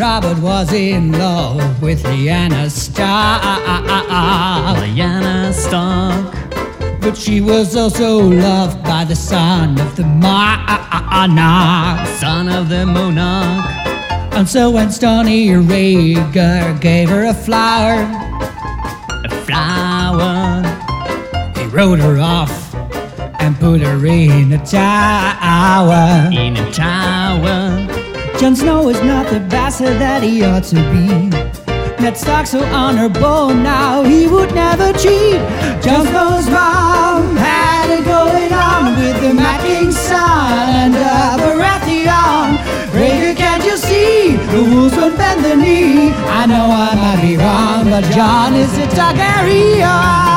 Robert was in love with Lyanna Stark. Lyanna Stark. But she was also loved by the son of the monarch. Son of the monarch. And so when Stony Rhaegar gave her a flower, A flower. he wrote her off and put her in a tower. In a tower. Jon Snow is not the bastard that he ought to be. Ned Stark's so honorable now, he would never cheat. Jon Snow's mom had it going on with the Mad King's son and uh, Baratheon. Rhaegar, can't you see? The wolves won't bend the knee. I know I might be wrong, but Jon is a Targaryen.